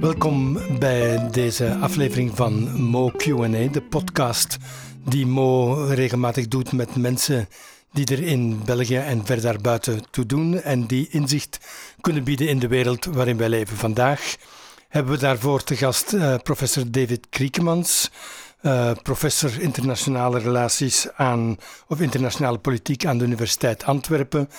Welkom bij deze aflevering van Mo QA, de podcast die Mo regelmatig doet met mensen die er in België en ver daarbuiten toe doen en die inzicht kunnen bieden in de wereld waarin wij leven. Vandaag hebben we daarvoor te gast uh, professor David Kriekemans, uh, professor internationale relaties aan, of internationale politiek aan de Universiteit Antwerpen.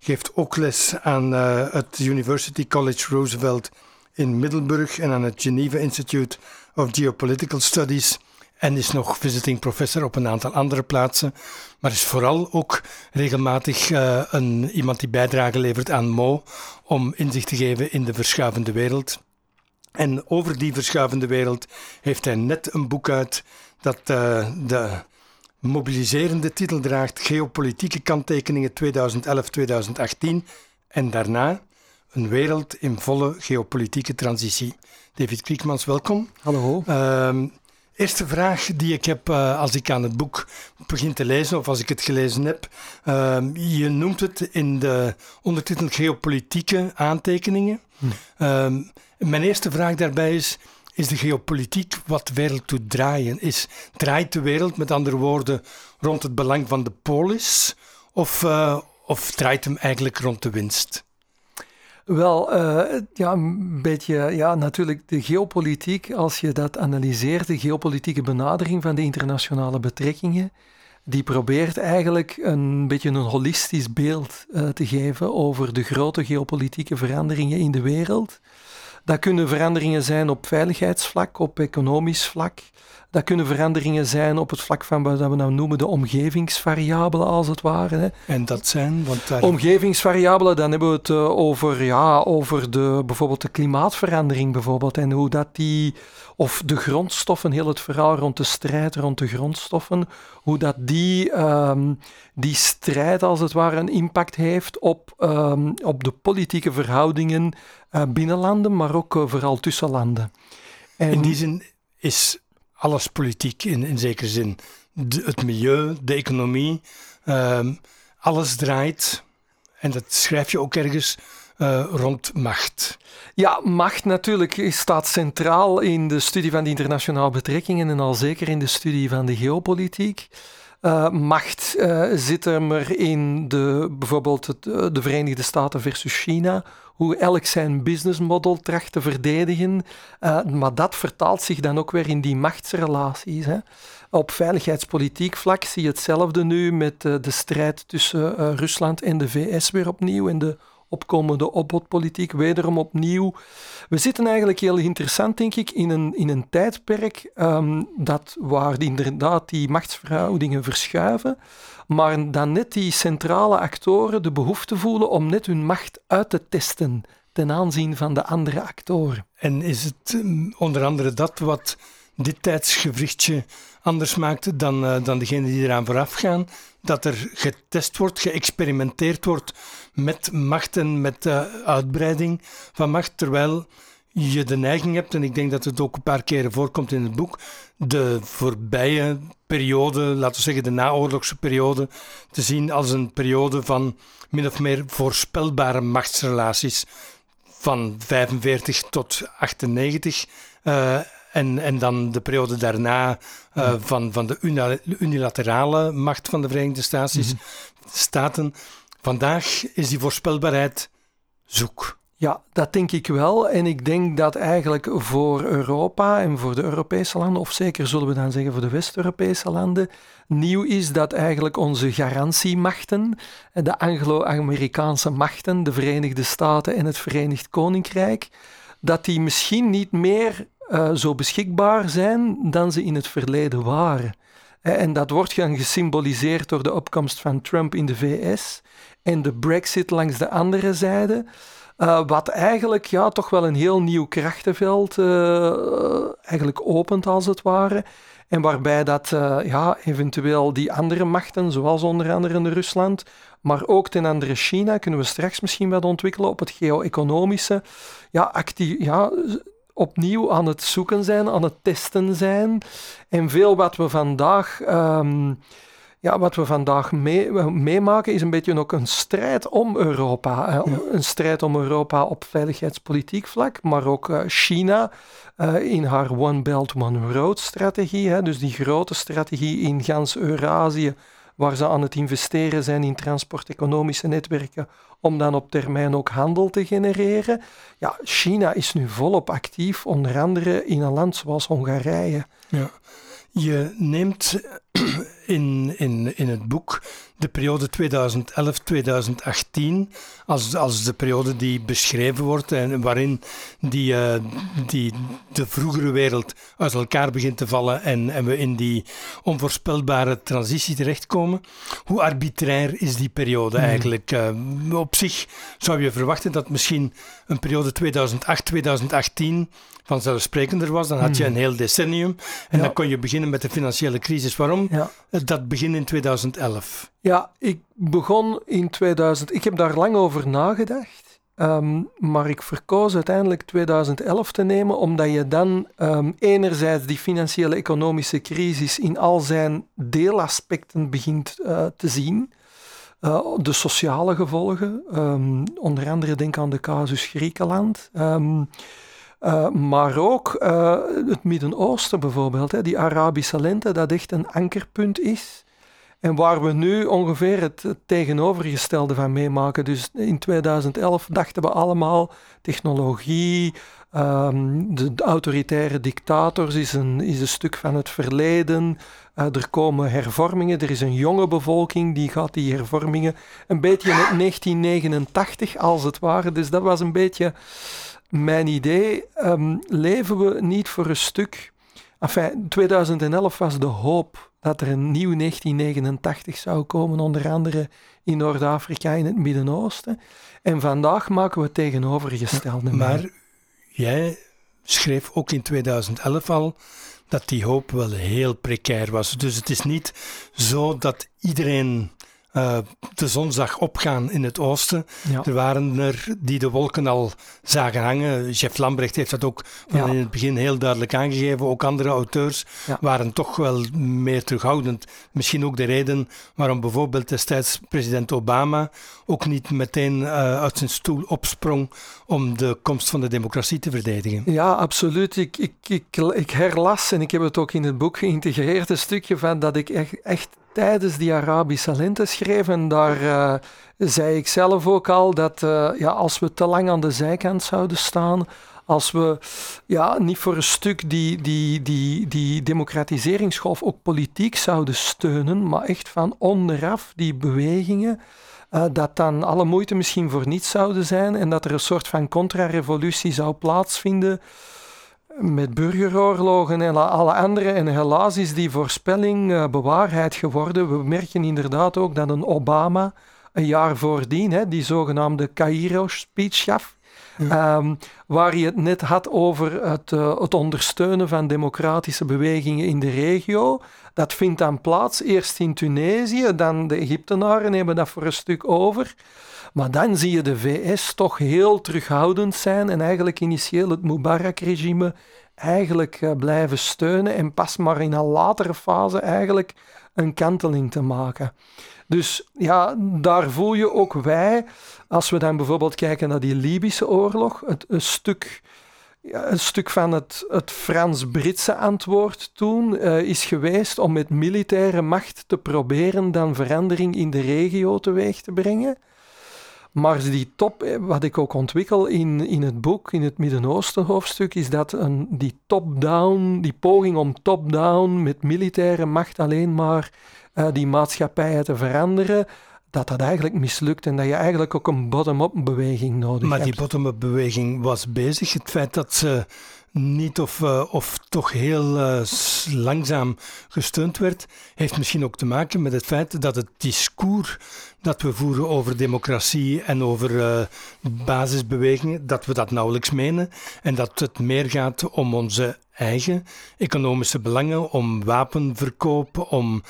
Geeft ook les aan uh, het University College Roosevelt in Middelburg en aan het Geneva Institute of Geopolitical Studies. En is nog visiting professor op een aantal andere plaatsen. Maar is vooral ook regelmatig uh, een, iemand die bijdrage levert aan Mo om inzicht te geven in de verschuivende wereld. En over die verschuivende wereld heeft hij net een boek uit dat uh, de mobiliserende titel draagt: Geopolitieke kanttekeningen 2011-2018. En daarna een wereld in volle geopolitieke transitie. David Kriekmans, welkom. Hallo. Uh, eerste vraag die ik heb uh, als ik aan het boek begin te lezen, of als ik het gelezen heb. Uh, je noemt het in de ondertitel geopolitieke aantekeningen. Hm. Ehm, mijn eerste vraag daarbij is: is de geopolitiek wat de wereld doet draaien? Is, draait de wereld, met andere woorden, rond het belang van de polis? Of, uh, of draait hem eigenlijk rond de winst? Wel, uh, ja, een beetje, ja, natuurlijk de geopolitiek, als je dat analyseert, de geopolitieke benadering van de internationale betrekkingen, die probeert eigenlijk een beetje een holistisch beeld uh, te geven over de grote geopolitieke veranderingen in de wereld. Dat kunnen veranderingen zijn op veiligheidsvlak, op economisch vlak. Dat kunnen veranderingen zijn op het vlak van wat we nou noemen de omgevingsvariabelen, als het ware. Hè. En dat zijn? Want daar... Omgevingsvariabelen, dan hebben we het uh, over, ja, over de, bijvoorbeeld de klimaatverandering bijvoorbeeld, en hoe dat die, of de grondstoffen, heel het verhaal rond de strijd rond de grondstoffen, hoe dat die, um, die strijd als het ware een impact heeft op, um, op de politieke verhoudingen uh, binnen landen, maar ook uh, vooral tussen landen. En in die zin is alles politiek in, in zekere zin. Het milieu, de economie, um, alles draait, en dat schrijf je ook ergens, uh, rond macht. Ja, macht natuurlijk staat centraal in de studie van de internationale betrekkingen en al zeker in de studie van de geopolitiek. Uh, macht uh, zit er maar in de, bijvoorbeeld de Verenigde Staten versus China, hoe elk zijn businessmodel tracht te verdedigen. Uh, maar dat vertaalt zich dan ook weer in die machtsrelaties. Hè. Op veiligheidspolitiek vlak zie je hetzelfde nu met uh, de strijd tussen uh, Rusland en de VS weer opnieuw en de opkomende opbodpolitiek wederom opnieuw. We zitten eigenlijk heel interessant, denk ik, in een, in een tijdperk um, dat, waar inderdaad die machtsverhoudingen verschuiven, maar dan net die centrale actoren de behoefte voelen om net hun macht uit te testen ten aanzien van de andere actoren. En is het um, onder andere dat wat dit tijdsgevrichtje anders maakt dan, uh, dan degene die eraan vooraf gaan? Dat er getest wordt, geëxperimenteerd wordt met macht en met uh, uitbreiding van macht, terwijl je de neiging hebt, en ik denk dat het ook een paar keren voorkomt in het boek, de voorbije periode, laten we zeggen de naoorlogse periode, te zien als een periode van min of meer voorspelbare machtsrelaties van 45 tot 98. Uh, en, en dan de periode daarna uh, van, van de unilaterale macht van de Verenigde Staten. Mm -hmm. Staten. Vandaag is die voorspelbaarheid zoek. Ja, dat denk ik wel. En ik denk dat eigenlijk voor Europa en voor de Europese landen, of zeker zullen we dan zeggen voor de West-Europese landen, nieuw is dat eigenlijk onze garantiemachten, de Anglo-Amerikaanse machten, de Verenigde Staten en het Verenigd Koninkrijk, dat die misschien niet meer uh, zo beschikbaar zijn dan ze in het verleden waren. En dat wordt dan gesymboliseerd door de opkomst van Trump in de VS en de Brexit langs de andere zijde. Uh, wat eigenlijk ja, toch wel een heel nieuw krachtenveld eigenlijk opent, als het ware. En waarbij dat ja, eventueel die andere machten, zoals onder andere Rusland, maar ook ten andere China, kunnen we straks misschien wat ontwikkelen op het geo-economische, ja, actief, ja, opnieuw aan het zoeken zijn, aan het testen zijn. En veel wat we vandaag um, ja, wat we vandaag meemaken is een beetje ook een strijd om Europa. Een strijd om Europa op veiligheidspolitiek vlak, maar ook uh, China uh, in haar One Belt, One Road strategie. Hè, dus die grote strategie in gans Eurasië, waar ze aan het investeren zijn in transporteconomische netwerken, om dan op termijn ook handel te genereren. Ja, China is nu volop actief, onder andere in een land zoals Hongarije. Ja. Je neemt in, in, in het boek de periode 2011-2018 als, als de periode die beschreven wordt en waarin die, uh, die, de vroegere wereld uit elkaar begint te vallen en, en we in die onvoorspelbare transitie terechtkomen. Hoe arbitrair is die periode hmm. eigenlijk? Uh, op zich zou je verwachten dat misschien een periode 2008-2018 vanzelfsprekender was. Dan had je hmm. een heel decennium en dan kon je beginnen met de financiële crisis. Waarom? Ja. Dat begin in 2011. Ja, ik begon in 2000. Ik heb daar lang over nagedacht. Ehm, maar ik verkoos uiteindelijk 2011 te nemen, omdat je dan um, enerzijds die financiële economische crisis in al zijn deelaspecten begint uh, te zien. Uh, de sociale gevolgen, um, onder andere denk aan de casus Griekenland. Uh, maar ook het Midden-Oosten bijvoorbeeld, hè, die Arabische lente, dat echt een ankerpunt is. En waar we nu ongeveer het tegenovergestelde van meemaken. Dus in 2011 dachten we allemaal technologie, um, de, autoritaire dictators is een, is een stuk van het verleden. Uh, er komen hervormingen, er is een jonge bevolking die gaat die hervormingen een beetje in 1989 als het ware. Dus dat was een beetje mijn idee. Um, leven we niet voor een stuk... Enfin, 2011 was de hoop dat er een nieuw 1989 zou komen, onder andere in Noord-Afrika, in het Midden-Oosten. En vandaag maken we het tegenovergestelde. Maar jij schreef ook in 2011 al dat die hoop wel heel precair was. Dus het is niet zo dat iedereen uh, de zon zag opgaan in het oosten. Er waren er die de wolken al zagen hangen. Jeff Lambrecht heeft dat ook van in het begin heel duidelijk aangegeven. Ook andere auteurs waren toch wel meer terughoudend. Misschien ook de reden waarom bijvoorbeeld destijds president Obama ook niet meteen uh, uit zijn stoel opsprong om de komst van de democratie te verdedigen. Ja, absoluut. Ik, ik, ik, ik herlas en ik heb het ook in het boek geïntegreerd, een stukje van dat ik echt, echt tijdens die Arabische lente schreef. En daar uh, zei ik zelf ook al dat uh, ja, als we te lang aan de zijkant zouden staan, als we ja, niet voor een stuk die, die, die, die democratiseringsgolf ook politiek zouden steunen, maar echt van onderaf die bewegingen, uh, dat dan alle moeite misschien voor niets zouden zijn en dat er een soort van contra-revolutie zou plaatsvinden met burgeroorlogen en alle andere. En helaas is die voorspelling uh, bewaarheid geworden. We merken inderdaad ook dat een Obama een jaar voordien hè, die zogenaamde Cairo-speech gaf. Ehm, waar hij het net had over het, uh, het, ondersteunen van democratische bewegingen in de regio. Dat vindt dan plaats eerst in Tunesië, dan de Egyptenaren nemen dat voor een stuk over. Maar dan zie je de VS toch heel terughoudend zijn en eigenlijk initieel het Mubarak-regime eigenlijk eh, blijven steunen en pas maar in een latere fase eigenlijk een kanteling te maken. Dus ja, daar voel je ook wij, als we dan bijvoorbeeld kijken naar die Libische oorlog, het, een stuk een stuk van het, het Frans-Britse antwoord toen uh, is geweest om met militaire macht te proberen dan verandering in de regio teweeg te brengen. Maar die top, eh, wat ik ook ontwikkel in, in het boek, in het Midden-Oosten hoofdstuk, is dat een, die top-down, die poging om top-down met militaire macht alleen maar uh, die maatschappijen te veranderen, dat dat eigenlijk mislukt en dat je eigenlijk ook een bottom-up beweging nodig maar hebt. Maar die bottom-up beweging was bezig. Het feit dat ze niet of, uh, of toch heel uh, langzaam gesteund werd, heeft misschien ook te maken met het feit dat het discours dat we voeren over democratie en over uh, basisbewegingen, dat we dat nauwelijks menen en dat het meer gaat om onze eigen economische belangen, om wapenverkoop, om,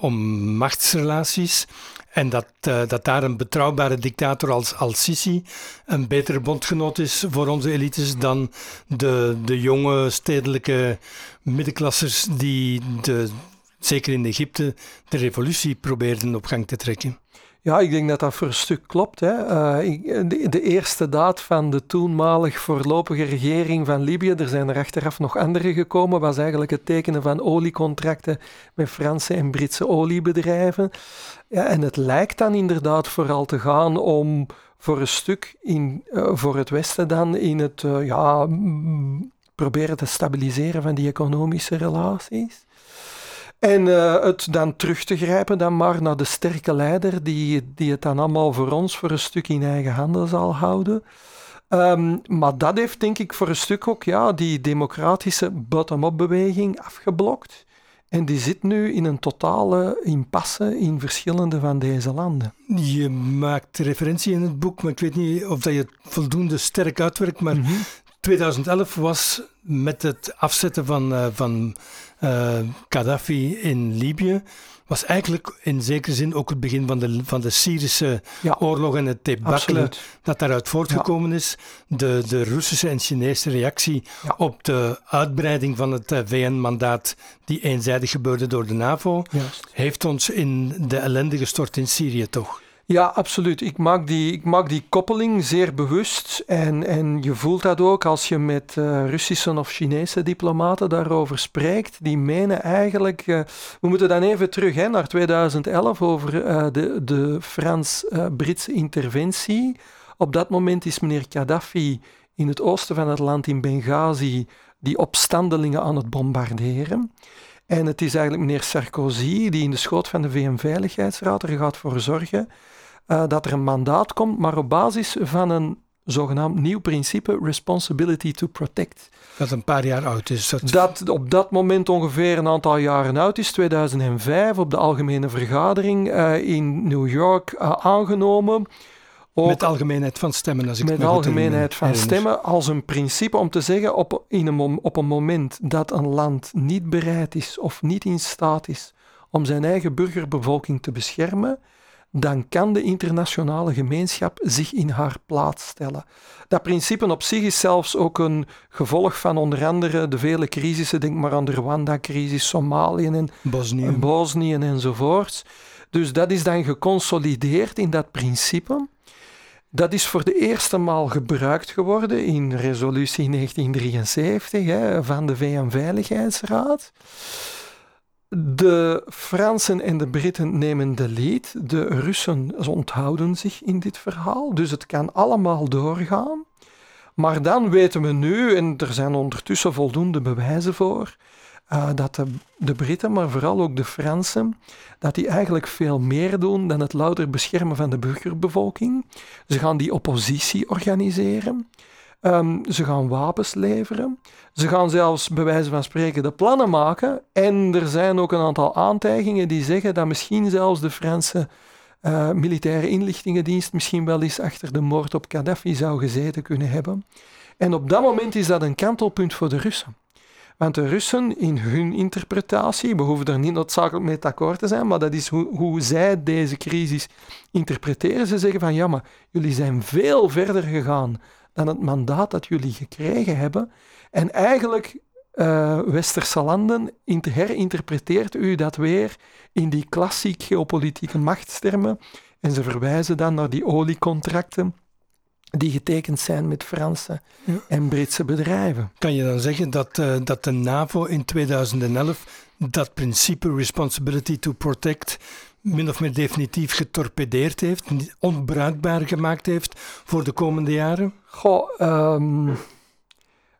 om machtsrelaties. En dat, uh, dat daar een betrouwbare dictator als Al-Sisi een betere bondgenoot is voor onze elites dan de, de jonge stedelijke middenklassers die de zeker in Egypte, de revolutie probeerden op gang te trekken. Ja, ik denk dat dat voor een stuk klopt. Hè. Uh, de, eerste daad van de toenmalig voorlopige regering van Libië, er zijn er achteraf nog andere gekomen, was eigenlijk het tekenen van oliecontracten met Franse en Britse oliebedrijven. Ja, en het lijkt dan inderdaad vooral te gaan om voor een stuk in, uh, voor het Westen dan in het uh, ja, proberen te stabiliseren van die economische relaties. En uh, het dan terug te grijpen dan maar naar de sterke leider die, die het dan allemaal voor ons voor een stuk in eigen handen zal houden. Um, maar dat heeft denk ik voor een stuk ook ja, die democratische bottom-up beweging afgeblokt. En die zit nu in een totale impasse in verschillende van deze landen. Je maakt referentie in het boek, maar ik weet niet of dat je het voldoende sterk uitwerkt. Maar mm -hmm. 2011 was met het afzetten van, uh, van uh, Gaddafi in Libië was eigenlijk in zekere zin ook het begin van de, van de Syrische ja, oorlog en het debakkelen dat daaruit voortgekomen ja. is. De, de Russische en Chinese reactie ja. op de uitbreiding van het uh, VN-mandaat die eenzijdig gebeurde door de NAVO, Juist. heeft ons in de ellende gestort in Syrië toch? Ja, absoluut. Ik maak die, ik maak die koppeling zeer bewust. En, en je voelt dat ook als je met uh, Russische of Chinese diplomaten daarover spreekt. Die menen eigenlijk. Uh, we moeten dan even terug hè, naar 2011 over uh, de, de Frans-Britse interventie. Op dat moment is meneer Gaddafi in het oosten van het land, in Benghazi, die opstandelingen aan het bombarderen. En het is eigenlijk meneer Sarkozy die in de schoot van de VN-veiligheidsraad er gaat voor zorgen uh, dat er een mandaat komt, maar op basis van een zogenaamd nieuw principe Responsibility to Protect. Dat een paar jaar oud is. Dat... dat op dat moment ongeveer een aantal jaren oud is, 2005, op de algemene vergadering uh, in New York uh, aangenomen. Ook met algemeenheid van stemmen, als ik Met algemeenheid van stemmen als een principe om te zeggen op, in een, op een moment dat een land niet bereid is of niet in staat is om zijn eigen burgerbevolking te beschermen, dan kan de internationale gemeenschap zich in haar plaats stellen. Dat principe op zich is zelfs ook een gevolg van onder andere de vele crisissen, denk maar aan de Rwanda-crisis, Somalië en Bosnië. Bosnië enzovoorts. Dus dat is dan geconsolideerd in dat principe. Dat is voor de eerste maal gebruikt geworden in resolutie 1973 hè, van de VN-veiligheidsraad. De Fransen en de Britten nemen de lead. De Russen onthouden zich in dit verhaal. Dus het kan allemaal doorgaan. Maar dan weten we nu, en er zijn ondertussen voldoende bewijzen voor, uh, dat de, de, Britten, maar vooral ook de Fransen, dat die eigenlijk veel meer doen dan het louter beschermen van de burgerbevolking. Ze gaan die oppositie organiseren. Um, ze gaan wapens leveren. Ze gaan zelfs, bij wijze van spreken, de plannen maken. En er zijn ook een aantal aantijgingen die zeggen dat misschien zelfs de Franse uh, militaire inlichtingendienst misschien wel eens achter de moord op Gaddafi zou gezeten kunnen hebben. En op dat moment is dat een kantelpunt voor de Russen. Want de Russen, in hun interpretatie, we hoeven er niet noodzakelijk mee akkoord te zijn, maar dat is hoe, hoe zij deze crisis interpreteren. Ze zeggen van ja, maar jullie zijn veel verder gegaan dan het mandaat dat jullie gekregen hebben. En eigenlijk, uh, westerse landen, herinterpreteert u dat weer in die klassiek geopolitieke machtstermen. En ze verwijzen dan naar die oliecontracten die getekend zijn met Franse ja. en Britse bedrijven. Kan je dan zeggen dat, uh, dat de NAVO in 2011 dat principe responsibility to protect min of meer definitief getorpedeerd heeft, onbruikbaar gemaakt heeft voor de komende jaren? Goh, um,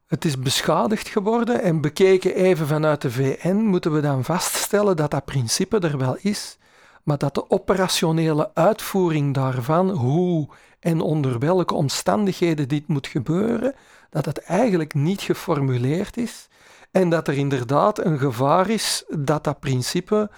het is beschadigd geworden en bekeken even vanuit de VN moeten we dan vaststellen dat dat principe er wel is, maar dat de operationele uitvoering daarvan, hoe en onder welke omstandigheden dit moet gebeuren, dat het eigenlijk niet geformuleerd is en dat er inderdaad een gevaar is dat dat principe,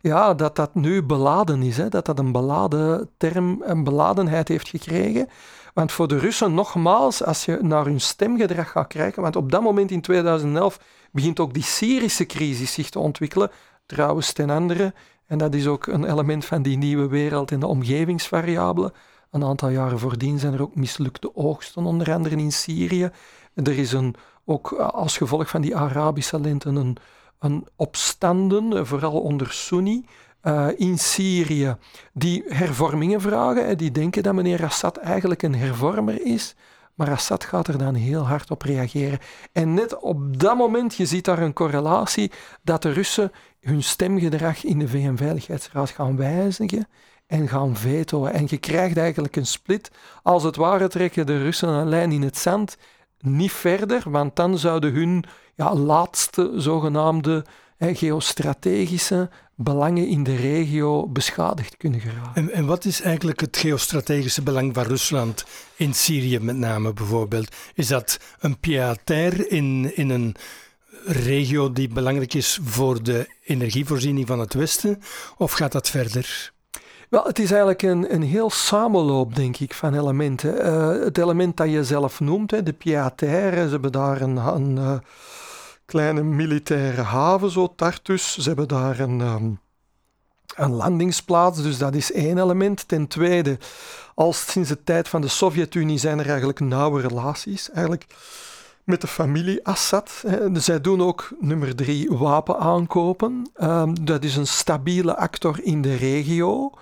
ja, dat dat nu beladen is, hè, dat dat een beladen term, een beladenheid heeft gekregen. Want voor de Russen, nogmaals, als je naar hun stemgedrag gaat kijken, want op dat moment in 2011 begint ook die Syrische crisis zich te ontwikkelen, trouwens ten andere, en dat is ook een element van die nieuwe wereld en de omgevingsvariabelen. Een aantal jaren voordien zijn er ook mislukte oogsten, onder andere in Syrië. Er is een, ook als gevolg van die Arabische lente een, een opstanden, vooral onder Sunni, uh, in Syrië, die hervormingen vragen. Die denken dat meneer Assad eigenlijk een hervormer is. Maar Assad gaat er dan heel hard op reageren. En net op dat moment, je ziet daar een correlatie, dat de Russen hun stemgedrag in de VN-veiligheidsraad gaan wijzigen en gaan vetoen. En je krijgt eigenlijk een split. Als het ware trekken de Russen een lijn in het zand niet verder, want dan zouden hun ja, laatste zogenaamde hè, geostrategische belangen in de regio beschadigd kunnen geraken. En, en, wat is eigenlijk het geostrategische belang van Rusland in Syrië met name bijvoorbeeld? Is dat een pied in, in een regio die belangrijk is voor de energievoorziening van het Westen? Of gaat dat verder? Wel, het is eigenlijk een, een heel samenloop, denk ik, van elementen. Uh, het element dat je zelf noemt, hè, de pied ze hebben daar een, uh, kleine militaire haven, zo Tartus. Ze hebben daar een, um, een landingsplaats, dus dat is één element. Ten tweede, al sinds de tijd van de Sovjet-Unie zijn er eigenlijk nauwe relaties. Eigenlijk met de familie Assad. Zij doen ook nummer drie wapen aankopen. Um, dat is een stabiele actor in de regio.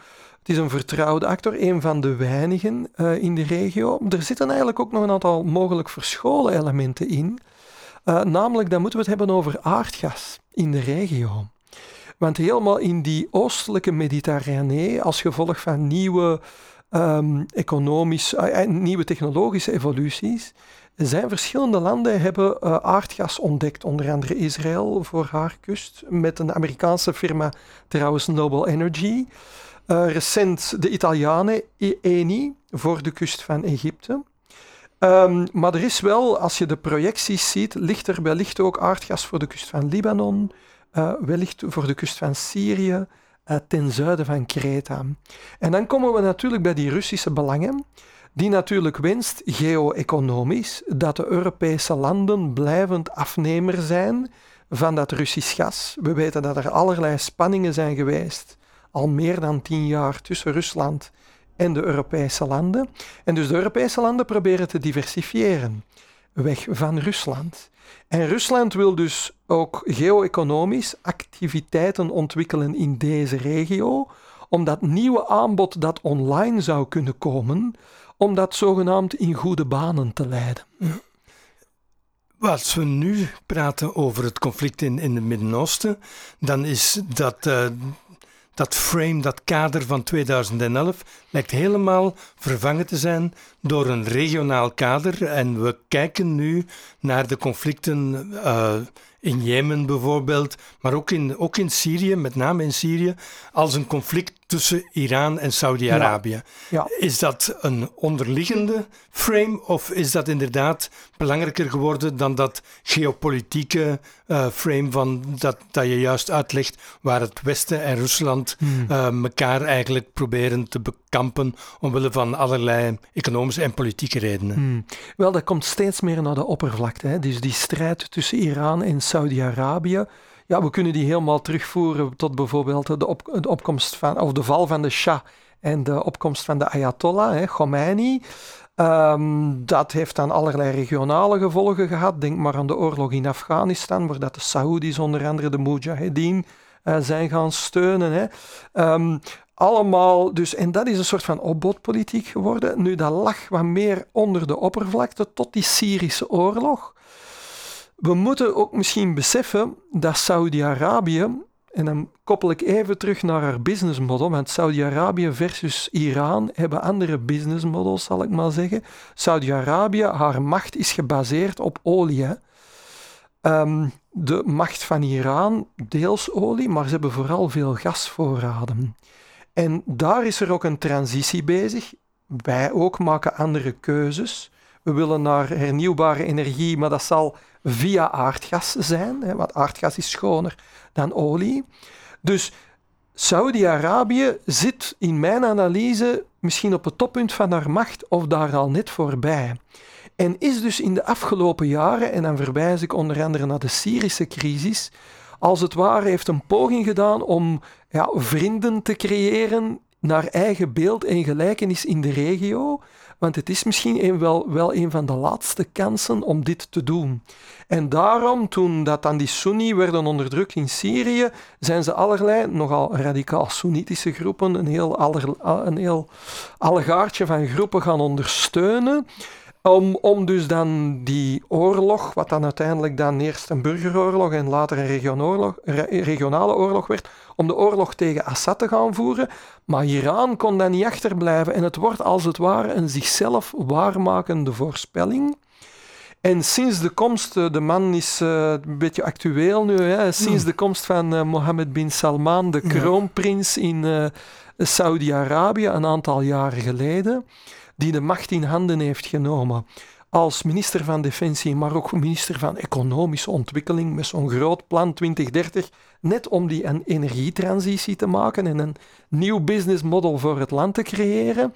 Het is een vertrouwde actor, een van de weinigen uh, in de regio. Er zitten eigenlijk ook nog een aantal mogelijk verscholen elementen in. Uh, namelijk, dan moeten we het hebben over aardgas in de regio. Want helemaal in die oostelijke Mediterranee, als gevolg van nieuwe um, economische, uh, nieuwe technologische evoluties, zijn verschillende landen hebben aardgas ontdekt, onder andere Israël voor haar kust, met een Amerikaanse firma, trouwens Noble Energy. Uh, recent de Italianen, Eni, voor de kust van Egypte. Um, maar er is wel, als je de projecties ziet, ligt er wellicht ook aardgas voor de kust van Libanon, uh, wellicht voor de kust van Syrië, uh, ten zuiden van Kreta. En dan komen we natuurlijk bij die Russische belangen, die natuurlijk wenst, geo-economisch, dat de Europese landen blijvend afnemer zijn van dat Russisch gas. We weten dat er allerlei spanningen zijn geweest, al meer dan tien jaar, tussen Rusland en de Europese landen. En dus de Europese landen proberen te diversifiëren, weg van Rusland. En Rusland wil dus ook geo-economisch activiteiten ontwikkelen in deze regio, om dat nieuwe aanbod dat online zou kunnen komen, om dat zogenaamd in goede banen te leiden. Als we nu praten over het conflict in, in het Midden-Oosten, dan is dat uh, dat frame, dat kader van 2011, lijkt helemaal vervangen te zijn door een regionaal kader. En we kijken nu naar de conflicten uh, in Jemen bijvoorbeeld, maar ook in, ook in Syrië, met name in Syrië, als een conflict tussen Iran en Saudi-Arabië. Ja. Is dat een onderliggende frame of is dat inderdaad belangrijker geworden dan dat geopolitieke uh, frame van dat, dat je juist uitlegt waar het Westen en Rusland hmm. uh, elkaar eigenlijk proberen te bekampen omwille van allerlei economische en politieke redenen? Hmm. Wel, dat komt steeds meer naar de oppervlakte. Hè. Dus die strijd tussen Iran en Saudi-Arabië ja, we kunnen die helemaal terugvoeren tot bijvoorbeeld de, op, de opkomst van, of de val van de Shah en de opkomst van de Ayatollah, hè, Khomeini. Um, dat heeft dan allerlei regionale gevolgen gehad. Denk maar aan de oorlog in Afghanistan, waar dat de Saoedi's onder andere de Mujahideen uh, zijn gaan steunen. Hè. Um, allemaal, dus, en dat is een soort van opbodpolitiek geworden. Nu, dat lag wat meer onder de oppervlakte tot die Syrische oorlog. We moeten ook misschien beseffen dat Saudi-Arabië, en dan koppel ik even terug naar haar business model, want Saudi-Arabië versus Iran hebben andere business models, zal ik maar zeggen. Saudi-Arabië, haar macht is gebaseerd op olie. Um, de macht van Iran, deels olie, maar ze hebben vooral veel gasvoorraden. En daar is er ook een transitie bezig. Wij ook maken andere keuzes. We willen naar hernieuwbare energie, maar dat zal via aardgas zijn, hè, want aardgas is schoner dan olie. Dus Saudi-Arabië zit in mijn analyse misschien op het toppunt van haar macht of daar al net voorbij. En is dus in de afgelopen jaren, en dan verwijs ik onder andere naar de Syrische crisis, als het ware heeft een poging gedaan om ja, vrienden te creëren naar eigen beeld en gelijkenis in de regio, want het is misschien wel, wel een van de laatste kansen om dit te doen. En daarom, toen dat dan die Sunni werden onderdrukt in Syrië, zijn ze allerlei nogal radicaal Soenitische groepen, een heel, een heel allegaartje van groepen gaan ondersteunen. Om, om dus dan die oorlog, wat dan uiteindelijk dan eerst een burgeroorlog en later een regionale oorlog werd, om de oorlog tegen Assad te gaan voeren. Maar Iran kon daar niet achterblijven en het wordt als het ware een zichzelf waarmakende voorspelling. En sinds de komst, eh, de man is uh, een beetje actueel nu, hè, sinds de komst van uh, Mohammed bin Salman, de kroonprins in uh, Saudi-Arabië, een aantal jaren geleden, die de macht in handen heeft genomen als minister van Defensie, maar ook minister van Economische Ontwikkeling met zo'n groot plan 2030, net om die energietransitie te maken en een nieuw business model voor het land te creëren.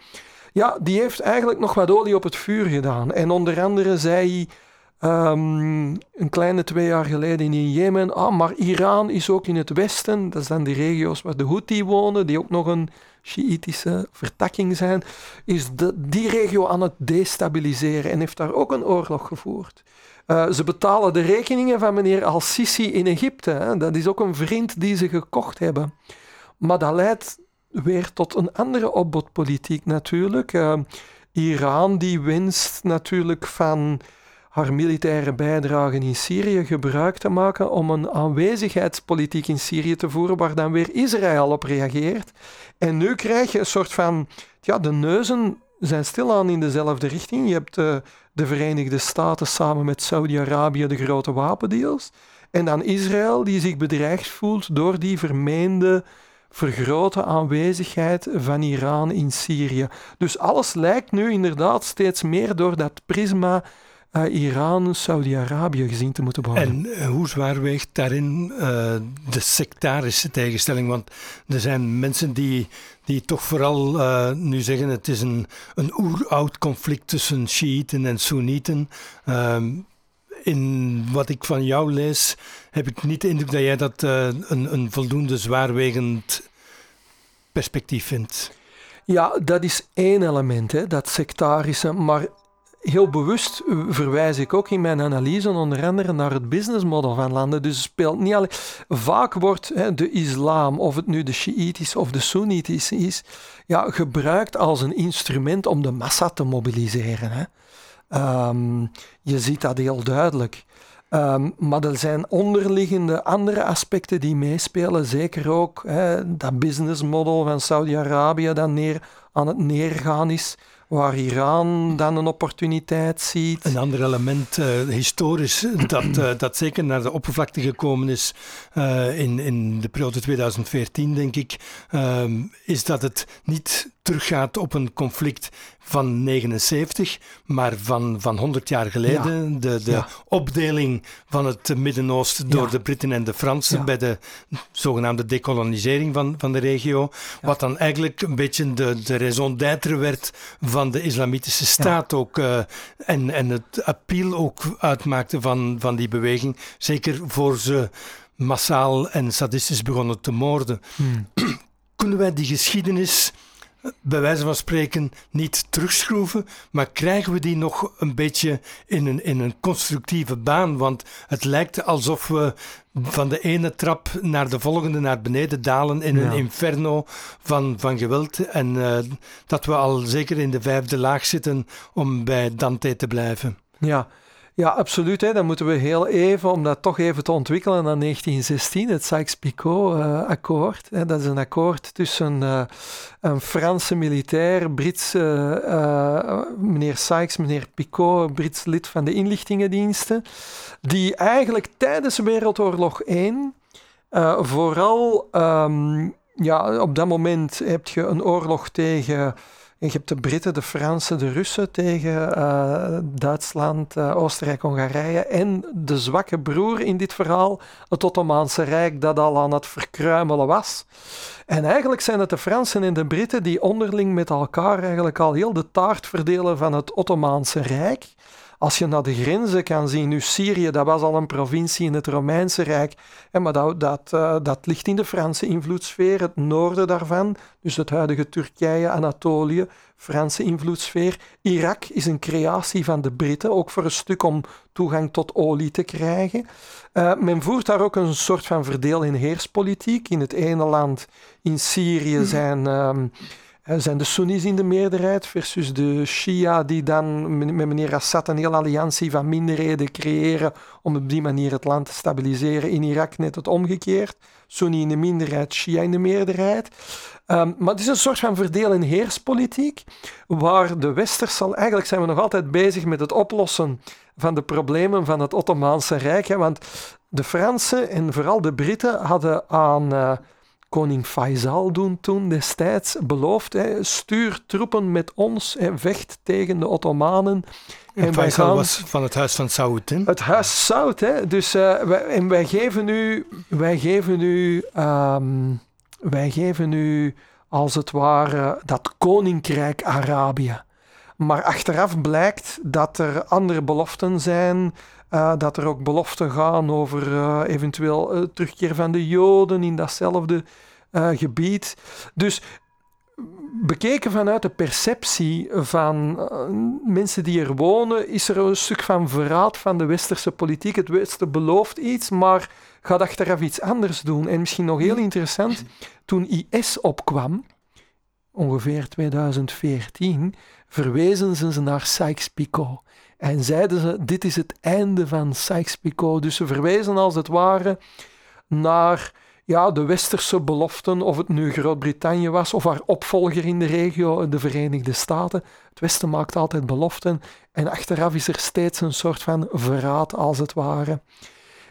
Ja, die heeft eigenlijk nog wat olie op het vuur gedaan. En onder andere zei hij um, een kleine twee jaar geleden in Jemen, ah, maar Iran is ook in het westen, dat zijn die regio's waar de Houthi wonen, die ook nog een Shiïtische vertakking zijn, is de, die regio aan het destabiliseren en heeft daar ook een oorlog gevoerd. Uh, ze betalen de rekeningen van meneer Al-Sisi in Egypte. Dat is ook een vriend die ze gekocht hebben. Maar dat leidt weer tot een andere opbodpolitiek natuurlijk. Uh, Iran die winst natuurlijk van haar militaire bijdrage in Syrië gebruik te maken om een aanwezigheidspolitiek in Syrië te voeren waar dan weer Israël op reageert. En nu krijg je een soort van, ja, de neuzen zijn stilaan in dezelfde richting. Je hebt de, eh, de Verenigde Staten samen met Saudi-Arabië de grote wapendeals. En dan Israël die zich bedreigd voelt door die vermeende vergrote aanwezigheid van Iran in Syrië. Dus alles lijkt nu inderdaad steeds meer door dat prisma Iran, Saudi-Arabië gezien te moeten worden. En uh, hoe zwaar weegt daarin uh, de sectarische tegenstelling? Want er zijn mensen die, die toch vooral nu zeggen het is een, een oeroud conflict tussen Shiiten en Soenieten. Ehm, in wat ik van jou lees, heb ik niet de indruk dat jij dat een, een voldoende zwaarwegend perspectief vindt. Ja, dat is één element, hè, dat sectarische. Maar heel bewust verwijs ik ook in mijn analyse onder andere naar het businessmodel van landen. Dus speelt niet alleen. Vaak wordt hè, de islam, of het nu de Shiïtische of de Soenitische is, ja, gebruikt als een instrument om de massa te mobiliseren. Hè. Um, je ziet dat heel duidelijk. Um, maar er zijn onderliggende andere aspecten die meespelen. Zeker ook hè, dat businessmodel van Saudi-Arabië dat neer, aan het neergaan is waar Iran dan een opportuniteit ziet. Een ander element, uh, historisch, dat, uh, dat zeker naar de oppervlakte gekomen is uh, in, in de periode 2014, denk ik, is dat het niet teruggaat op een conflict van 79, maar van, van 100 jaar geleden. De, de opdeling van het Midden-Oosten door de Britten en de Fransen bij de zogenaamde decolonisering van, van de regio. Wat dan eigenlijk een beetje de, de raison d'être werd van de islamitische staat ook. Uh, en, en het appeal ook uitmaakte van, van die beweging. Zeker voor ze massaal en sadistisch begonnen te moorden. Hmm. Kunnen wij die geschiedenis bij wijze van spreken niet terugschroeven, maar krijgen we die nog een beetje in een, in een constructieve baan? Want het lijkt alsof we van de ene trap naar de volgende naar beneden dalen in een inferno van, van geweld. En uh, dat we al zeker in de vijfde laag zitten om bij Dante te blijven. Ja, ja, absoluut. Hè. Dan moeten we heel even, om dat toch even te ontwikkelen, naar 1916, het Sykes-Picot-akkoord. dat is een akkoord tussen uh, een Franse militair, Brits, meneer Sykes, meneer Picot, Brits lid van de inlichtingendiensten, die eigenlijk tijdens Wereldoorlog 1 vooral, um, ja, op dat moment heb je een oorlog tegen je hebt de Britten, de Fransen, de Russen tegen uh, Duitsland, uh, Oostenrijk, Hongarije en de zwakke broer in dit verhaal, het Ottomaanse Rijk, dat al aan het verkruimelen was. En eigenlijk zijn het de Fransen en de Britten die onderling met elkaar eigenlijk al heel de taart verdelen van het Ottomaanse Rijk Als je naar de grenzen kan zien, nu Syrië, dat was al een provincie in het Romeinse Rijk, hè, maar dat, dat, uh, dat ligt in de Franse invloedssfeer, het noorden daarvan, dus het huidige Turkije, Anatolië, Franse invloedssfeer. Irak is een creatie van de Britten, ook voor een stuk om toegang tot olie te krijgen. Uh, men voert daar ook een soort van verdeel- en heerspolitiek. In het ene land, in Syrië, mhm. zijn... Um, zijn de Sunnis in de meerderheid versus de Shia die dan met meneer Assad een hele alliantie van minderheden creëren om op die manier het land te stabiliseren. In Irak net het omgekeerd. Sunni in de minderheid, Shia in de meerderheid. Um, maar het is een soort van verdeel- en heerspolitiek, waar de Westerse, eigenlijk zijn we nog altijd bezig met het oplossen van de problemen van het Ottomaanse Rijk. Hè, want de Fransen en vooral de Britten hadden aan uh, koning Faisal doen toen destijds beloofd, hè, stuur troepen met ons en vecht tegen de Ottomanen. En, en Faisal gaan, was van het huis van Saud. Hè? Het huis Saud, hè. Dus, uh, wij, en wij geven u, wij geven u um, wij geven u als het ware dat koninkrijk Arabië. Maar achteraf blijkt dat er andere beloften zijn, uh, dat er ook beloften gaan over uh, eventueel uh, terugkeer van de Joden in datzelfde gebied. Dus bekeken vanuit de perceptie van mensen die er wonen, is er een stuk van verraad van de westerse politiek. Het Westen belooft iets, maar gaat achteraf iets anders doen. En misschien nog heel interessant, toen IS opkwam, ongeveer 2014, verwezen ze naar Sykes-Picot. En zeiden ze, dit is het einde van Sykes-Picot. Dus ze verwezen als het ware naar ja, de westerse beloften, of het nu Groot-Brittannië was, of haar opvolger in de regio, de Verenigde Staten. Het Westen maakt altijd beloften en achteraf is er steeds een soort van verraad, als het ware.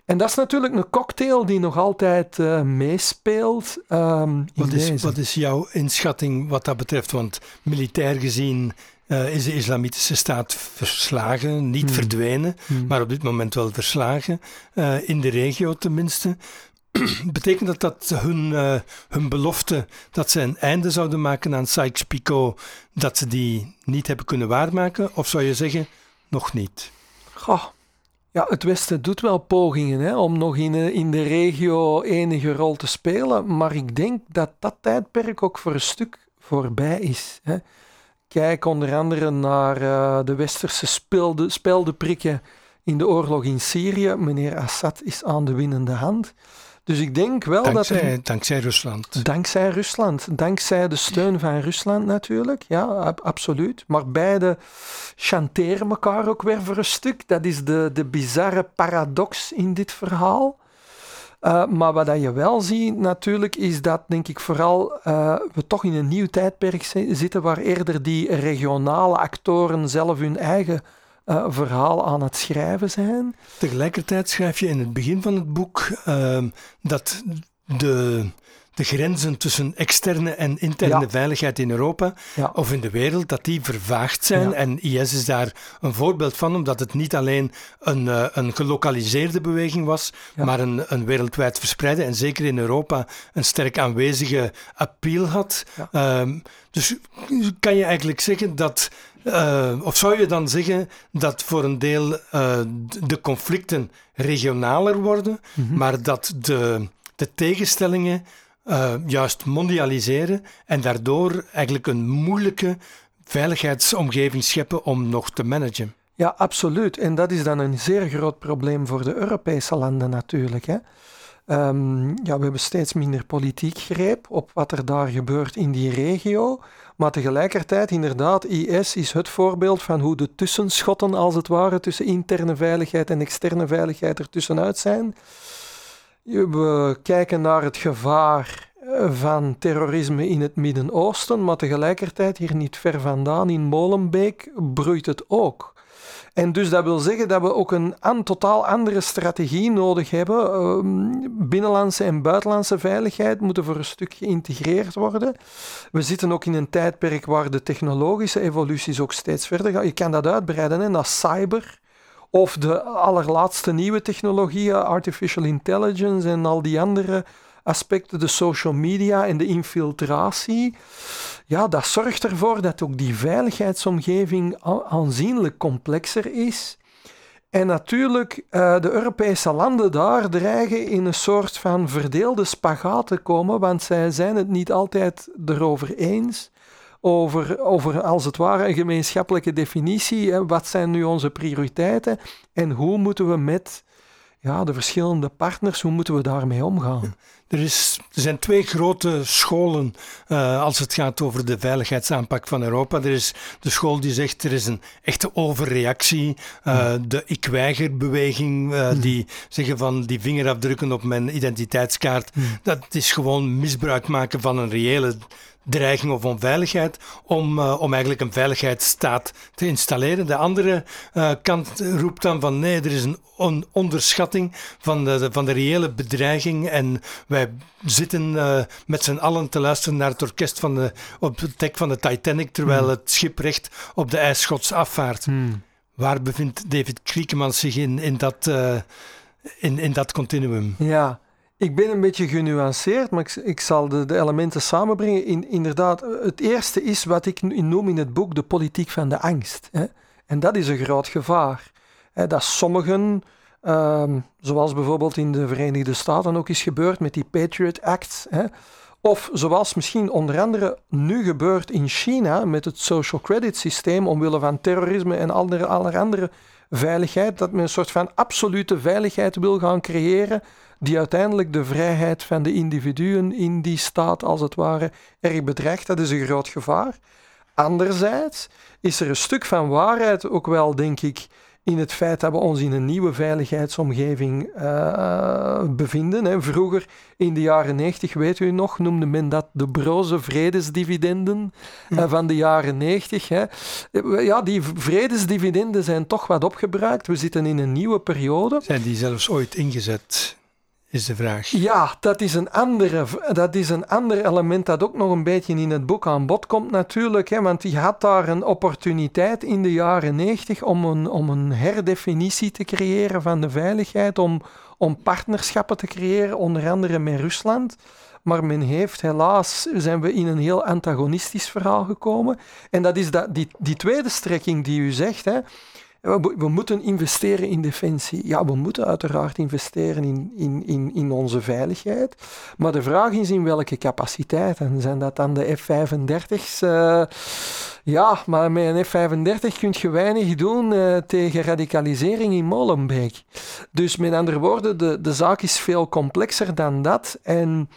En dat is natuurlijk een cocktail die nog altijd uh, meespeelt. Um, wat, is, wat is jouw inschatting wat dat betreft? Want militair gezien uh, is de islamitische staat verslagen, niet hmm. verdwenen, hmm. maar op dit moment wel verslagen, uh, in de regio tenminste. Betekent dat dat hun, uh, hun belofte dat ze een einde zouden maken aan Sykes-Picot, dat ze die niet hebben kunnen waarmaken? Of zou je zeggen, nog niet? Goh, ja, het Westen doet wel pogingen hè, om nog in, eh, in de regio enige rol te spelen, maar ik denk dat dat tijdperk ook voor een stuk voorbij is. Hè. Kijk onder andere naar uh, de westerse spelde, speldenprikken in de oorlog in Syrië. Meneer Assad is aan de winnende hand. Dus ik denk wel dankzij, dat... Dankzij Rusland. Dankzij Rusland. Dankzij de steun van Rusland natuurlijk. Ja, absoluut. Maar beide chanteren elkaar ook weer voor een stuk. Dat is de, de bizarre paradox in dit verhaal. Uh, maar wat je wel ziet natuurlijk, is dat denk ik vooral uh, we toch in een nieuw tijdperk zitten waar eerder die regionale actoren zelf hun eigen uh, verhaal aan het schrijven zijn. Tegelijkertijd schrijf je in het begin van het boek uh, dat de, de grenzen tussen externe en interne veiligheid in Europa ja. of in de wereld, dat die vervaagd zijn. Ja. En IS is daar een voorbeeld van, omdat het niet alleen een, uh, een gelokaliseerde beweging was, maar een, een wereldwijd verspreide en zeker in Europa een sterk aanwezige appeal had. Um, dus kan je eigenlijk zeggen dat uh, of zou je dan zeggen dat voor een deel uh, de conflicten regionaler worden, mm -hmm. maar dat de, de tegenstellingen uh, juist mondialiseren en daardoor eigenlijk een moeilijke veiligheidsomgeving scheppen om nog te managen? Ja, absoluut. En dat is dan een zeer groot probleem voor de Europese landen natuurlijk. Hè. Um, ja, we hebben steeds minder politiek greep op wat er daar gebeurt in die regio. Maar tegelijkertijd, inderdaad, IS is het voorbeeld van hoe de tussenschotten, als het ware, tussen interne veiligheid en externe veiligheid er tussenuit zijn. We kijken naar het gevaar eh, van terrorisme in het Midden-Oosten, maar tegelijkertijd hier niet ver vandaan in Molenbeek broeit het ook. En dus dat wil zeggen dat we ook een totaal andere strategie nodig hebben. Uh, binnenlandse en buitenlandse veiligheid moeten voor een stuk geïntegreerd worden. We zitten ook in een tijdperk waar de technologische evoluties ook steeds verder gaan. Je kan dat uitbreiden naar cyber. Of de allerlaatste nieuwe technologieën, artificial intelligence en al die andere aspecten, de social media en de infiltratie, ja, dat zorgt ervoor dat ook die veiligheidsomgeving aanzienlijk complexer is. En natuurlijk, uh, de Europese landen daar dreigen in een soort van verdeelde spagaat te komen, want zij zijn het niet altijd erover eens over, over als het ware een gemeenschappelijke definitie. Hè. Wat zijn nu onze prioriteiten en hoe moeten we met ja, de verschillende partners, hoe moeten we daarmee omgaan? Er, is, er zijn twee grote scholen uh, als het gaat over de veiligheidsaanpak van Europa. Er is de school die zegt er is een echte overreactie. Uh, de ik-weiger-beweging, uh, die zeggen van die vingerafdrukken op mijn identiteitskaart, dat is gewoon misbruik maken van een reële dreiging of onveiligheid om, uh, om eigenlijk een veiligheidsstaat te installeren. De andere uh, kant roept dan van nee, er is een on onderschatting van de, de, van de reële bedreiging en wij zitten uh, met z'n allen te luisteren naar het orkest van de, op het dek van de Titanic terwijl hmm. het schip recht op de ijsschots afvaart. Hmm. Waar bevindt David Kriekemans zich in, in, dat, in, in dat continuum? Ja, ik ben een beetje genuanceerd, maar ik, ik zal de, de, elementen samenbrengen. In, inderdaad, het eerste is wat ik noem in het boek de politiek van de angst. Hè. En dat is een groot gevaar. Hè, dat sommigen, um, zoals bijvoorbeeld in de Verenigde Staten ook is gebeurd met die Patriot Act, hè, of zoals misschien onder andere nu gebeurt in China met het social credit systeem omwille van terrorisme en allerlei andere veiligheid, dat men een soort van absolute veiligheid wil gaan creëren die uiteindelijk de vrijheid van de individuen in die staat als het ware erg bedreigt. Dat is een groot gevaar. Anderzijds is er een stuk van waarheid ook wel, denk ik, in het feit dat we ons in een nieuwe veiligheidsomgeving uh, bevinden. Hè. Vroeger, in de jaren 90, weet u nog, noemde men dat de broze vredesdividenden uh, van de jaren 90. Hè. Ja, die vredesdividenden zijn toch wat opgebruikt. We zitten in een nieuwe periode. Zijn die zelfs ooit ingezet? Is de vraag. Ja, dat is, een andere, dat is een ander element dat ook nog een beetje in het boek aan bod komt natuurlijk. Hè, want je had daar een opportuniteit in de jaren 90 om een, om een herdefinitie te creëren van de veiligheid, om, om partnerschappen te creëren, onder andere met Rusland. Maar men heeft helaas, zijn we in een heel antagonistisch verhaal gekomen. En dat is dat, die, die tweede strekking die u zegt, hè, we, we, moeten investeren in defensie. Ja, we moeten uiteraard investeren in, in, in, in onze veiligheid. Maar de vraag is in welke capaciteiten. Zijn dat dan de F-35's? Uh, ja, maar met een F-35 kun je weinig doen uh, tegen radicalisering in Molenbeek. Dus met andere woorden, de, de zaak is veel complexer dan dat. En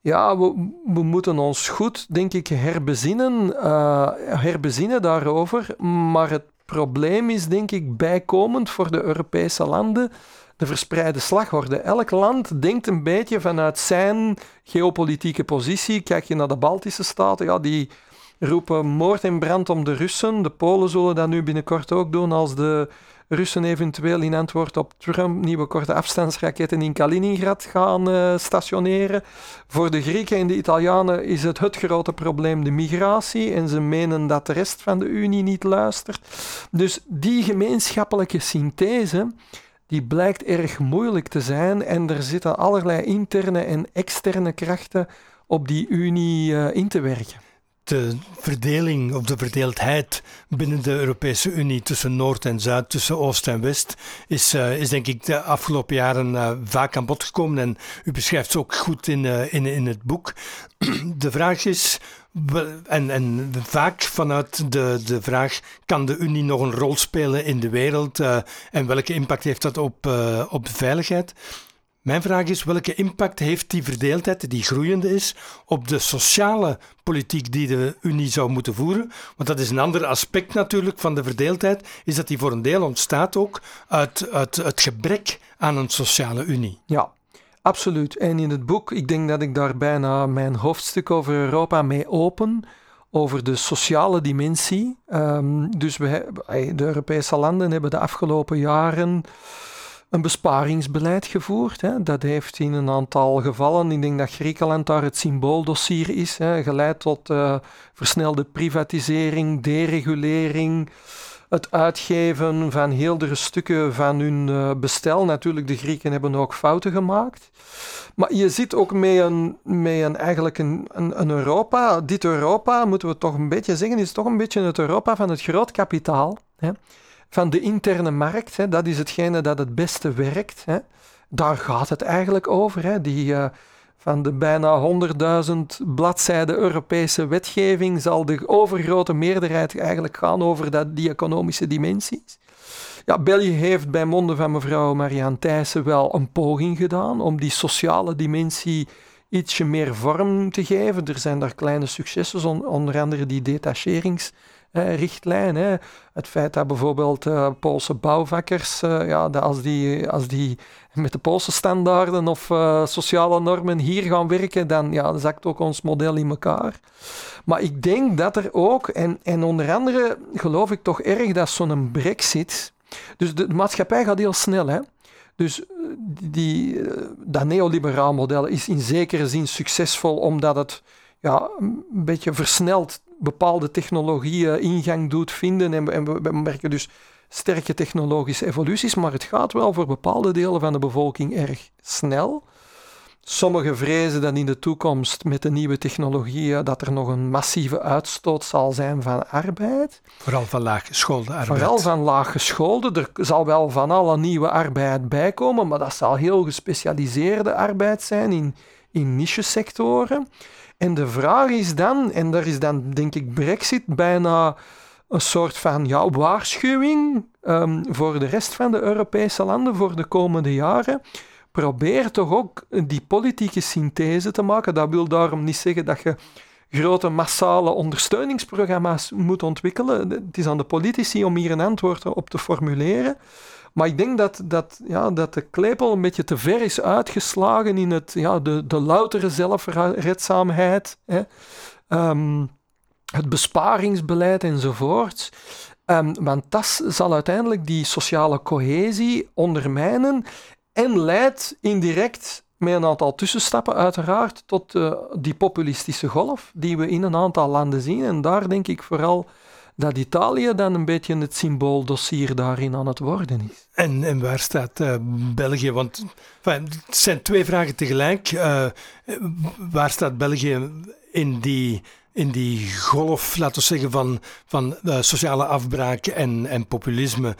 ja, we, we moeten ons goed, denk ik, herbezinnen, uh, herbezinnen daarover. Maar het probleem is, denk ik, bijkomend voor de Europese landen de verspreide slagorde. Elk land denkt een beetje vanuit zijn geopolitieke positie. Kijk je naar de Baltische staten, ja, die roepen moord en brand om de Russen. De Polen zullen dat nu binnenkort ook doen als de Russen eventueel in antwoord op Trump nieuwe korte afstandsraketten in Kaliningrad gaan uh, stationeren. Voor de Grieken en de Italianen is het het grote probleem de migratie en ze menen dat de rest van de Unie niet luistert. Dus die gemeenschappelijke synthese die blijkt erg moeilijk te zijn en er zitten allerlei interne en externe krachten op die Unie uh, in te werken de verdeling of de verdeeldheid binnen de Europese Unie tussen Noord en Zuid, tussen Oost en West, is, uh, is denk ik de afgelopen jaren uh, vaak aan bod gekomen. En u beschrijft ze ook goed in, uh, in, in het boek. De vraag is, en, en vaak vanuit de, de vraag: kan de Unie nog een rol spelen in de wereld en welke impact heeft dat op, op de veiligheid? Mijn vraag is: welke impact heeft die verdeeldheid, die groeiende is, op de sociale politiek die de Unie zou moeten voeren? Want dat is een ander aspect natuurlijk van de verdeeldheid, is dat die voor een deel ontstaat ook uit, uit het gebrek aan een sociale Unie. Ja, absoluut. En in het boek, ik denk dat ik daar bijna mijn hoofdstuk over Europa mee open over de sociale dimensie. Um, dus we, de Europese landen hebben de afgelopen jaren een besparingsbeleid gevoerd. Hè. Dat heeft in een aantal gevallen, ik denk dat Griekenland daar het symbooldossier is, hè, geleid tot uh, versnelde privatisering, deregulering, het uitgeven van heeldere stukken van hun uh, bestel. Natuurlijk, de Grieken hebben ook fouten gemaakt. Maar je ziet ook met een, met een eigenlijk een, een, een Europa, dit Europa, moeten we toch een beetje zeggen, is toch een beetje het Europa van het groot kapitaal. Hè. Van de interne markt. Hè. Dat is hetgene dat het beste werkt. Hè. Daar gaat het eigenlijk over. Hè. Die, uh, van de bijna 100.000 bladzijden Europese wetgeving zal de overgrote meerderheid eigenlijk gaan over dat, die economische dimensies. Ja, België heeft bij monden van mevrouw Marianne Thijssen wel een poging gedaan om die sociale dimensie ietsje meer vorm te geven. Er zijn daar kleine successen, onder andere die detacheringsrichtlijn. Het feit dat bijvoorbeeld uh, Poolse bouwvakkers, uh, ja, dat als, die, als die met de Poolse standaarden of uh, sociale normen hier gaan werken, dan ja, zakt ook ons model in elkaar. Maar ik denk dat er ook, en, en onder andere geloof ik toch erg dat zo'n brexit dus de, maatschappij gaat heel snel. Hè? Dus eh, die, eh, dat neoliberaal model is in zekere zin succesvol omdat het ja, een beetje versneld bepaalde technologieën ingang doet vinden. En, en we merken dus sterke technologische evoluties, maar het gaat wel voor bepaalde delen van de bevolking erg snel. Sommigen vrezen dat in de toekomst met de nieuwe technologieën dat er nog een massieve uitstoot zal zijn van arbeid. Vooral van laaggeschoolde arbeid. Vooral van laaggeschoolde. Er zal wel van alle nieuwe arbeid bijkomen, maar dat zal heel gespecialiseerde arbeid zijn in, in niche-sectoren. En de vraag is dan, en daar is dan denk ik Brexit bijna een soort van ja, waarschuwing um, voor de rest van de Europese landen voor de komende jaren probeer toch ook die politieke synthese te maken. Dat wil daarom niet zeggen dat je grote massale ondersteuningsprogramma's moet ontwikkelen. Het is aan de politici om hier een antwoord op te formuleren. Maar ik denk dat, dat, ja, dat de klepel een beetje te ver is uitgeslagen in het, ja, de, de loutere zelfredzaamheid, hè, um, het besparingsbeleid enzovoort. Um, want dat zal uiteindelijk die sociale cohesie ondermijnen en leidt indirect met een aantal tussenstappen uiteraard tot uh, die populistische golf die we in een aantal landen zien. En daar denk ik vooral dat Italië dan een beetje het symbooldossier daarin aan het worden is. En, en waar staat uh, België? Want het zijn twee vragen tegelijk. Uh, waar staat België in die in die golf, laten we zeggen, van, van uh, sociale afbraak en, en populisme.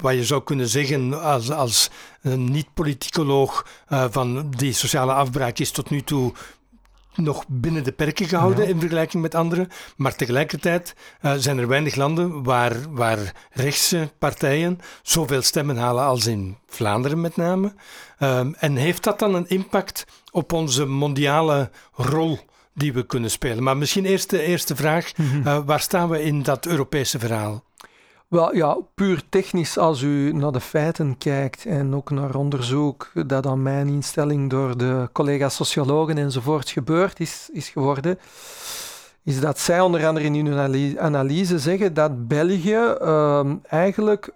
Wat je zou kunnen zeggen als, als niet-politicoloog van die sociale afbraak is tot nu toe nog binnen de perken gehouden in vergelijking met anderen. Maar tegelijkertijd uh, zijn er weinig landen waar, waar rechtse partijen zoveel stemmen halen als in Vlaanderen met name. Um, en heeft dat dan een impact op onze mondiale rol die we kunnen spelen. Maar misschien eerst de eerste vraag. Mhm. Eh, waar staan we in dat Europese verhaal? Wel ja, puur technisch, als u naar de feiten kijkt en ook naar onderzoek dat aan mijn instelling door de collega's sociologen enzovoort gebeurd is, is geworden, is dat zij onder andere in hun analyse zeggen dat België uh, eigenlijk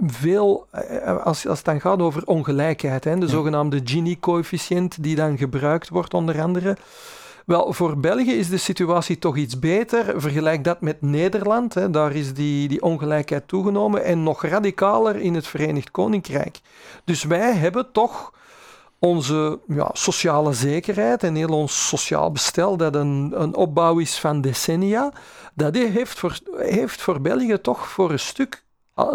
veel, eh, als, als het dan gaat over ongelijkheid, hè, de zogenaamde Gini-coëfficiënt die dan gebruikt wordt onder andere, wel, voor België is de situatie toch iets beter. Vergelijk dat met Nederland. Hè. Daar is die, die ongelijkheid toegenomen. En nog radicaler in het Verenigd Koninkrijk. Dus wij hebben toch onze ja, sociale zekerheid en heel ons sociaal bestel, dat een, een opbouw is van decennia, dat heeft voor, heeft voor België toch voor een stuk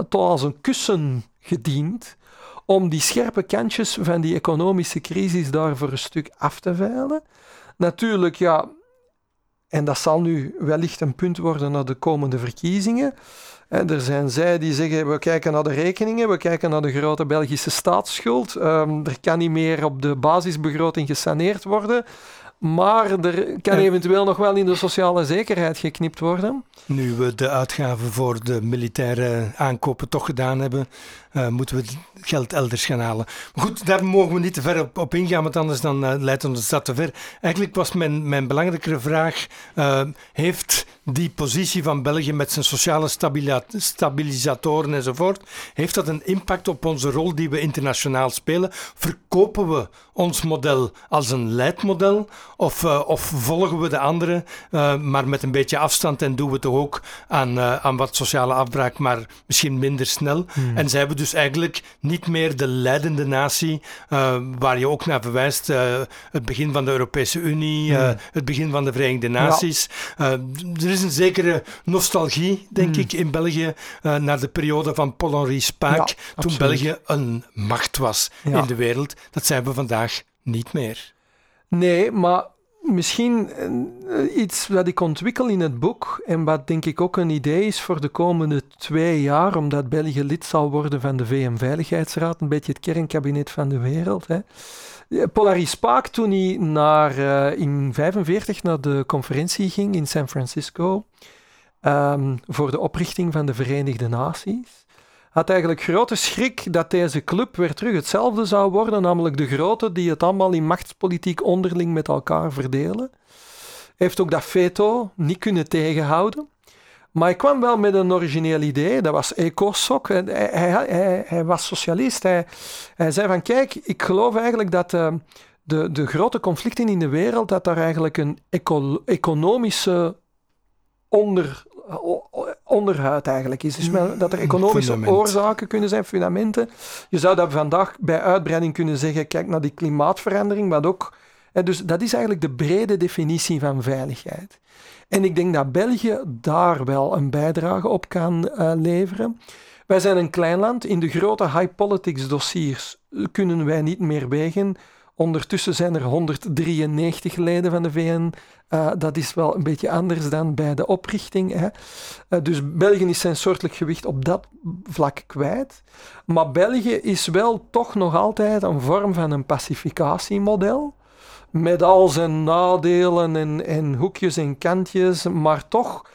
tot als een kussen gediend om die scherpe kantjes van die economische crisis daar voor een stuk af te veilen. Natuurlijk, ja, en dat zal nu wellicht een punt worden naar de komende verkiezingen. er zijn zij die zeggen, we kijken naar de rekeningen, we kijken naar de grote Belgische staatsschuld. Um, er kan niet meer op de basisbegroting gesaneerd worden. Maar er kan eventueel nog wel in de sociale zekerheid geknipt worden. Nu we de uitgaven voor de militaire aankopen toch gedaan hebben, uh, moeten we het geld elders gaan halen. Maar goed, daar mogen we niet te ver op, op ingaan, want anders dan, uh, leidt ons dat te ver. Eigenlijk was mijn, mijn belangrijkere vraag, uh, heeft die positie van België met zijn sociale stabilisatoren enzovoort, heeft dat een impact op onze rol die we internationaal spelen? Verkopen we ons model als een leidmodel of, uh, of volgen we de anderen, uh, maar met een beetje afstand en doen we toch ook aan, uh, aan wat sociale afbraak, maar misschien minder snel. Hmm. En zijn we dus eigenlijk niet meer de leidende natie waar je ook naar verwijst, het begin van de Europese Unie, hmm. het begin van de Verenigde Naties. Ja. er is een zekere nostalgie, denk Hmm. ik, in België naar de periode van Paul-Henri Spaak, Ja, toen absoluut. België een macht was Ja. in de wereld. Dat zijn we vandaag niet meer. Nee, maar misschien eh, iets wat ik ontwikkel in het boek en wat denk ik ook een idee is voor de komende twee jaar, omdat België lid zal worden van de VN-veiligheidsraad, een beetje het kernkabinet van de wereld. Hè. Polaris Spaak, toen hij naar, eh, in 45 naar de conferentie ging in San Francisco ehm, voor de oprichting van de Verenigde Naties, had eigenlijk grote schrik dat deze club weer terug hetzelfde zou worden, namelijk de grote die het allemaal in machtspolitiek onderling met elkaar verdelen. Heeft ook dat veto niet kunnen tegenhouden. Maar hij kwam wel met een origineel idee, dat was ECOSOC. Hij, hij, hij, was socialist. Hij, zei van, kijk, ik geloof eigenlijk dat uh, de, de grote conflicten in de wereld, dat daar eigenlijk een eco economische onder, onderhuid eigenlijk is. Dus dat er economische Fundament. oorzaken kunnen zijn, fundamenten. Je zou dat vandaag bij uitbreiding kunnen zeggen, kijk naar die klimaatverandering, wat ook... Hè, dus dat is eigenlijk de brede definitie van veiligheid. En ik denk dat België daar wel een bijdrage op kan uh, leveren. Wij zijn een klein land. In de grote high politics dossiers kunnen wij niet meer wegen. Ondertussen zijn er 193 leden van de VN. Uh, dat is wel een beetje anders dan bij de oprichting. Hè. Uh, dus België is zijn soortelijk gewicht op dat vlak kwijt. Maar België is wel toch nog altijd een vorm van een pacificatiemodel. Met al zijn nadelen en, hoekjes en kantjes, maar toch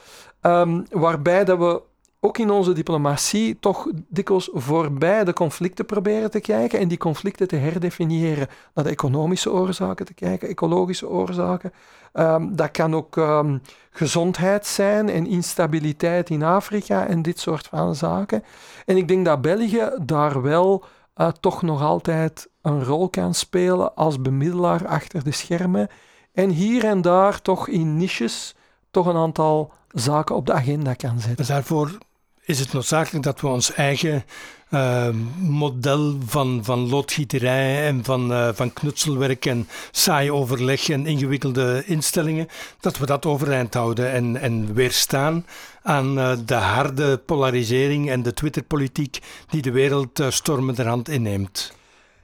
um, waarbij dat we ook in onze diplomatie toch dikwijls voorbij de conflicten proberen te kijken en die conflicten te herdefiniëren. Naar de economische oorzaken te kijken, ecologische oorzaken. Um, dat kan ook um, gezondheid zijn en instabiliteit in Afrika en dit soort van zaken. En ik denk dat België daar wel uh, toch nog altijd een rol kan spelen als bemiddelaar achter de schermen. En hier en daar toch in niches toch een aantal zaken op de agenda kan zetten. Dus daarvoor is het noodzakelijk dat we ons eigen uh, model van, van loodgieterij en van, uh, van knutselwerk en saai overleg en ingewikkelde instellingen, dat we dat overeind houden en, en weerstaan aan uh, de harde polarisering en de Twitterpolitiek die de wereld uh, stormenderhand inneemt.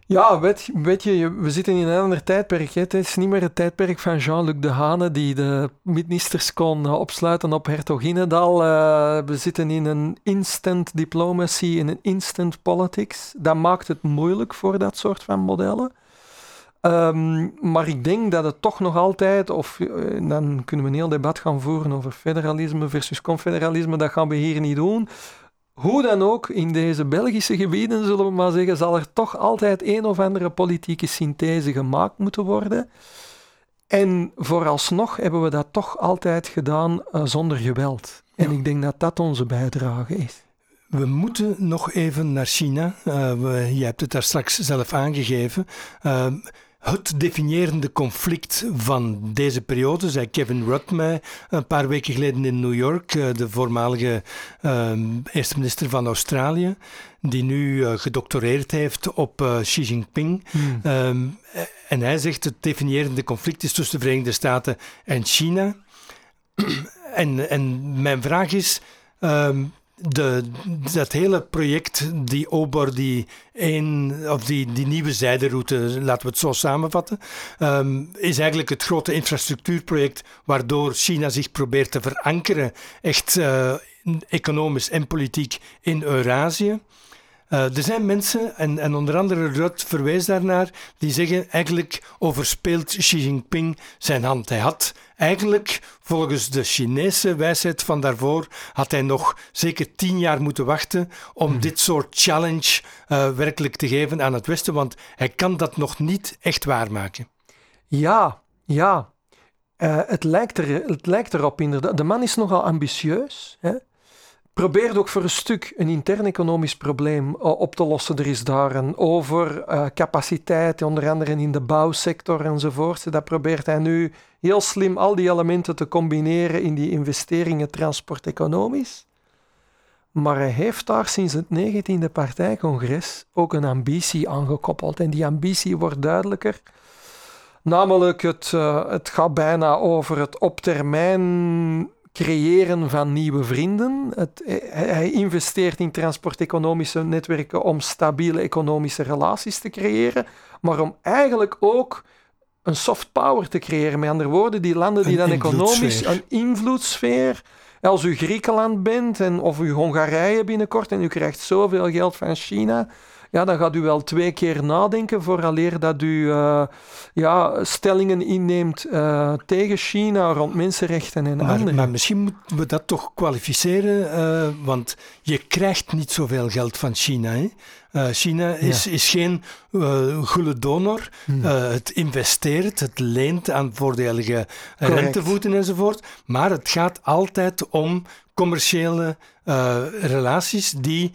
Ja, weet, weet je, we zitten in een ander tijdperk. Het is niet meer het tijdperk van Jean-Luc Dehane, die de ministers kon uh, opsluiten op Hertoginendal. Uh, we zitten in een instant diplomacy, in een instant politics. Dat maakt het moeilijk voor dat soort van modellen. Um, maar ik denk dat het toch nog altijd, of uh, dan kunnen we een heel debat gaan voeren over federalisme versus confederalisme, dat gaan we hier niet doen. Hoe dan ook, in deze Belgische gebieden, zullen we maar zeggen, zal er toch altijd een of andere politieke synthese gemaakt moeten worden. En vooralsnog hebben we dat toch altijd gedaan uh, zonder geweld. En ja. ik denk dat dat onze bijdrage is. We moeten nog even naar China. Uh, we, je hebt het daar straks zelf aangegeven. Uh, het definiërende conflict van deze periode, zei Kevin Rudd mij een paar weken geleden in New York, de voormalige uh, eerste minister van Australië, die nu uh, gedoctoreerd heeft op uh, Xi Jinping. Hmm. Um, en hij zegt het definiërende conflict is tussen de Verenigde Staten en China. en, en mijn vraag is. Um, de, dat hele project, die OBOR, die, een, of die, die nieuwe zijderoute, laten we het zo samenvatten, um, is eigenlijk het grote infrastructuurproject waardoor China zich probeert te verankeren, echt uh, economisch en politiek in Eurasië. Uh, er zijn mensen, en, en onder andere Rudd verwijst daarnaar, die zeggen eigenlijk overspeelt Xi Jinping zijn hand. Hij had eigenlijk, volgens de Chinese wijsheid van daarvoor, had hij nog zeker tien jaar moeten wachten om hmm. dit soort challenge uh, werkelijk te geven aan het Westen, want hij kan dat nog niet echt waarmaken. Ja, ja. Uh, het, lijkt er, het lijkt erop inderdaad. De man is nogal ambitieus. Hè? Probeert ook voor een stuk een intern economisch probleem op te lossen. Er is daar een overcapaciteit, uh, onder andere in de bouwsector enzovoort. Dat probeert hij nu heel slim al die elementen te combineren in die investeringen transport-economisch. Maar hij heeft daar sinds het 19e partijcongres ook een ambitie aangekoppeld. En die ambitie wordt duidelijker. Namelijk, het, uh, het gaat bijna over het op termijn creëren van nieuwe vrienden. Het, hij investeert in transporteconomische netwerken om stabiele economische relaties te creëren, maar om eigenlijk ook een soft power te creëren. Met andere woorden, die landen die dan economisch een invloedssfeer. Als u Griekenland bent en, of u Hongarije binnenkort en u krijgt zoveel geld van China, ja, dan gaat u wel twee keer nadenken vooraleer dat u uh, ja, stellingen inneemt uh, tegen China rond mensenrechten en maar, Maar misschien moeten we dat toch kwalificeren, uh, want je krijgt niet zoveel geld van China. Hè? China is, is geen uh, gulle donor. Hmm. het investeert, het leent aan voordelige rentevoeten enzovoort. Maar het gaat altijd om commerciële relaties die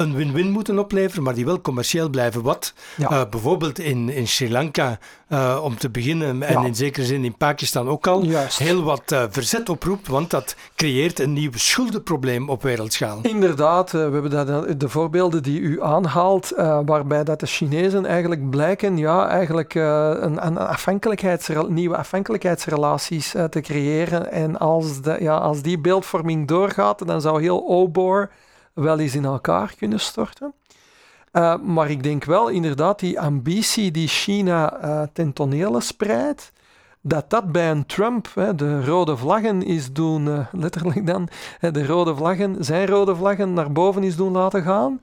een win-win moeten opleveren, maar die wel commercieel blijven. Wat eh, bijvoorbeeld in, in Sri Lanka, uh, om te beginnen, en in zekere zin in Pakistan ook al, heel wat uh, verzet oproept, want dat creëert een nieuw schuldenprobleem op wereldschaal. Inderdaad, we hebben dat, de voorbeelden die u aanhaalt, waarbij dat de Chinezen eigenlijk blijken ja, eigenlijk, een, een nieuwe afhankelijkheidsrelaties te creëren. En als, de, ja, als die beeldvorming doorgaat, dan zou heel OBOR wel eens in elkaar kunnen storten. Uh, maar ik denk wel inderdaad die ambitie die China uh, ten tonele spreidt, dat dat bij een Trump, hè, de rode vlaggen is doen, uh, letterlijk dan, hè, de rode vlaggen, zijn rode vlaggen naar boven is doen laten gaan.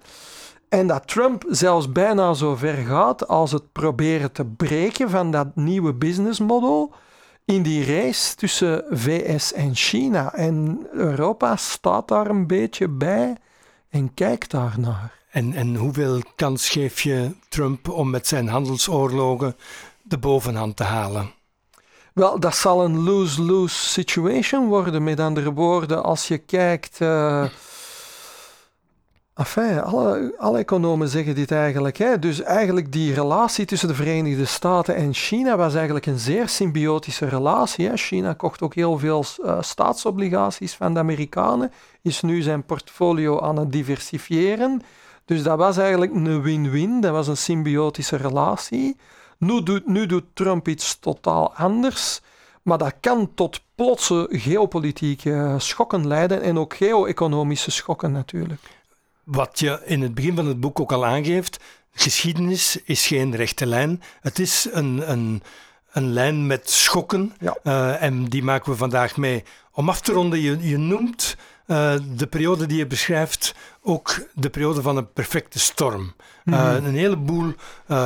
En dat Trump zelfs bijna zo ver gaat als het proberen te breken van dat nieuwe businessmodel in die race tussen VS en China. En Europa staat daar een beetje bij en kijk daarnaar. En, en hoeveel kans geef je Trump om met zijn handelsoorlogen de bovenhand te halen? Wel, dat zal een lose-lose situation worden. Met andere woorden, als je kijkt. Uh, Enfin, alle, alle economen zeggen dit eigenlijk. Hè. Dus eigenlijk die relatie tussen de Verenigde Staten en China was eigenlijk een zeer symbiotische relatie. Hè. China kocht ook heel veel uh, staatsobligaties van de Amerikanen, is nu zijn portfolio aan het diversifiëren. Dus dat was eigenlijk een win-win, dat was een symbiotische relatie. Nu doet, nu doet Trump iets totaal anders. Maar dat kan tot plotse geopolitieke schokken leiden en ook geo-economische schokken natuurlijk wat je in het begin van het boek ook al aangeeft, geschiedenis is geen rechte lijn. Het is een, een, een lijn met schokken. Uh, en die maken we vandaag mee. Om af te ronden, je, je noemt uh, de periode die je beschrijft ook de periode van een perfecte storm. Mm -hmm. uh, een heleboel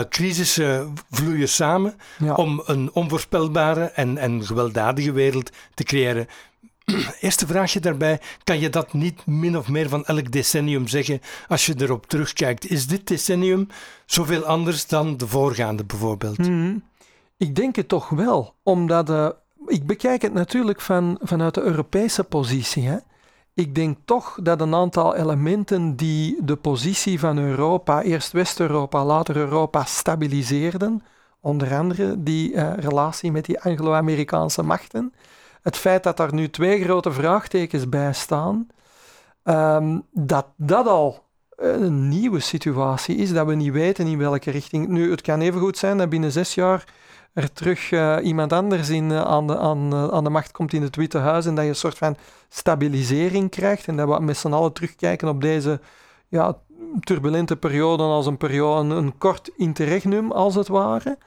crisissen vloeien samen ja. om een onvoorspelbare en, en gewelddadige wereld te creëren. Eerste vraagje daarbij, kan je dat niet min of meer van elk decennium zeggen als je erop terugkijkt? Is dit decennium zoveel anders dan de voorgaande bijvoorbeeld? Mhm. Ik denk het toch wel, omdat uh, ik bekijk het natuurlijk van, vanuit de Europese positie. Hè? Ik denk toch dat een aantal elementen die de positie van Europa, eerst West-Europa, later Europa, stabiliseerden, onder andere die uh, relatie met die Anglo-Amerikaanse machten, het feit dat daar nu twee grote vraagtekens bij staan, ehm, dat dat al een nieuwe situatie is, dat we niet weten in welke richting. Nu, het kan even goed zijn dat binnen zes jaar er terug uh, iemand anders in, uh, aan, de, aan, uh, aan de macht komt in het Witte Huis en dat je een soort van stabilisering krijgt en dat we met z'n allen terugkijken op deze ja, turbulente periode als een, periode, een kort interregnum, als het ware.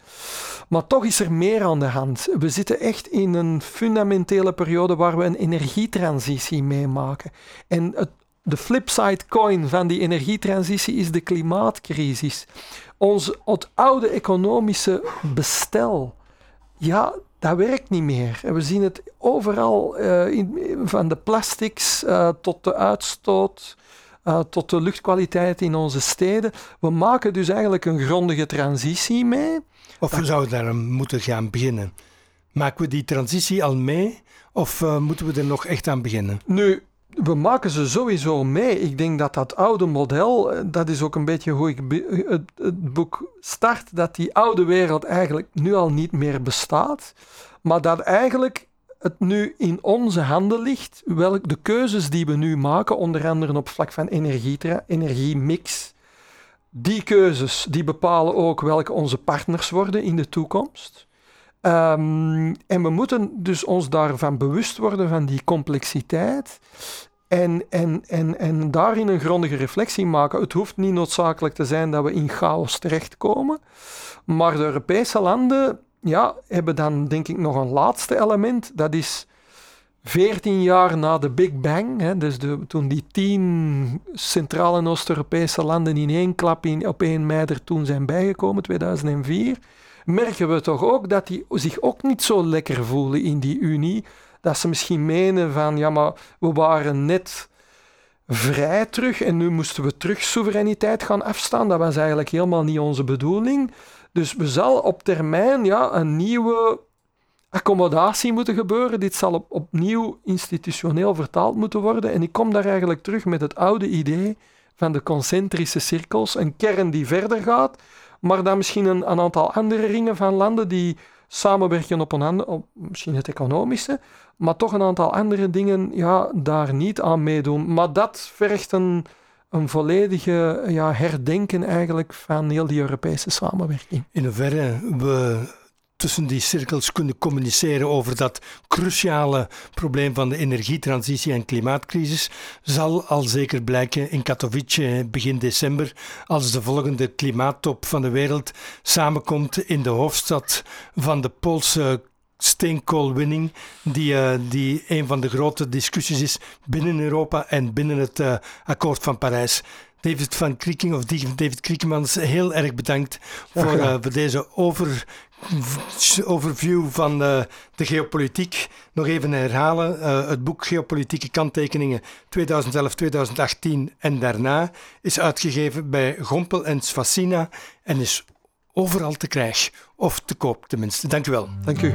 Maar toch is er meer aan de hand. We zitten echt in een fundamentele periode waar we een energietransitie meemaken. En het, de flipside coin van die energietransitie is de klimaatcrisis. Ons het oude economische bestel, ja, dat werkt niet meer. we zien het overal, uh, in, van de plastics uh, tot de uitstoot, uh, tot de luchtkwaliteit in onze steden. We maken dus eigenlijk een grondige transitie mee. Of we zouden daar moeten gaan beginnen? Maken we die transitie al mee of moeten we er nog echt aan beginnen? Nu, we maken ze sowieso mee. Ik denk dat dat oude model, eh, dat is ook een beetje hoe ik het, het, boek start, dat die oude wereld eigenlijk nu al niet meer bestaat, maar dat eigenlijk het nu in onze handen ligt, welk de keuzes die we nu maken, onder andere op vlak van energie, energiemix, die keuzes die bepalen ook welke onze partners worden in de toekomst. Ehm, en we moeten dus ons daarvan bewust worden van die complexiteit. En, en, en, en daarin een grondige reflectie maken. Het hoeft niet noodzakelijk te zijn dat we in chaos terechtkomen. Maar de Europese landen ja, hebben dan denk ik nog een laatste element. Dat is 14 jaar na de Big Bang, hè, dus de, toen die tien Centraal- en Oost-Europese landen in één klap in, op 1 mei er toen zijn bijgekomen, 2004, merken we toch ook dat die zich ook niet zo lekker voelen in die Unie. Dat ze misschien menen van, ja, maar we waren net vrij terug en nu moesten we terug soevereiniteit gaan afstaan. Dat was eigenlijk helemaal niet onze bedoeling. Dus we zal op termijn ja, een nieuwe accommodatie moeten gebeuren. Dit zal op, opnieuw institutioneel vertaald moeten worden. En ik kom daar eigenlijk terug met het oude idee van de concentrische cirkels. Een kern die verder gaat, maar dan misschien een, een aantal andere ringen van landen die samenwerken op, een op misschien het economische, maar toch een aantal andere dingen ja, daar niet aan meedoen. Maar dat vergt een, een volledige ja, herdenken eigenlijk van heel die Europese samenwerking. In hoeverre we tussen die cirkels kunnen communiceren over dat cruciale probleem van de energietransitie en klimaatcrisis, zal al zeker blijken in Katowice begin december, als de volgende klimaattop van de wereld samenkomt in de hoofdstad van de Poolse steenkoolwinning, die, uh, die een van de grote discussies is binnen Europa en binnen het uh, akkoord van Parijs. David van Krieking of David Kriekemans, heel erg bedankt voor, uh, voor deze over, overview van de, de geopolitiek. Nog even herhalen, uh, het boek Geopolitieke kanttekeningen 2011-2018 en daarna is uitgegeven bij Gompel en Sfacina en is overal te krijgen, of te koop tenminste. Dank u wel. Dank u.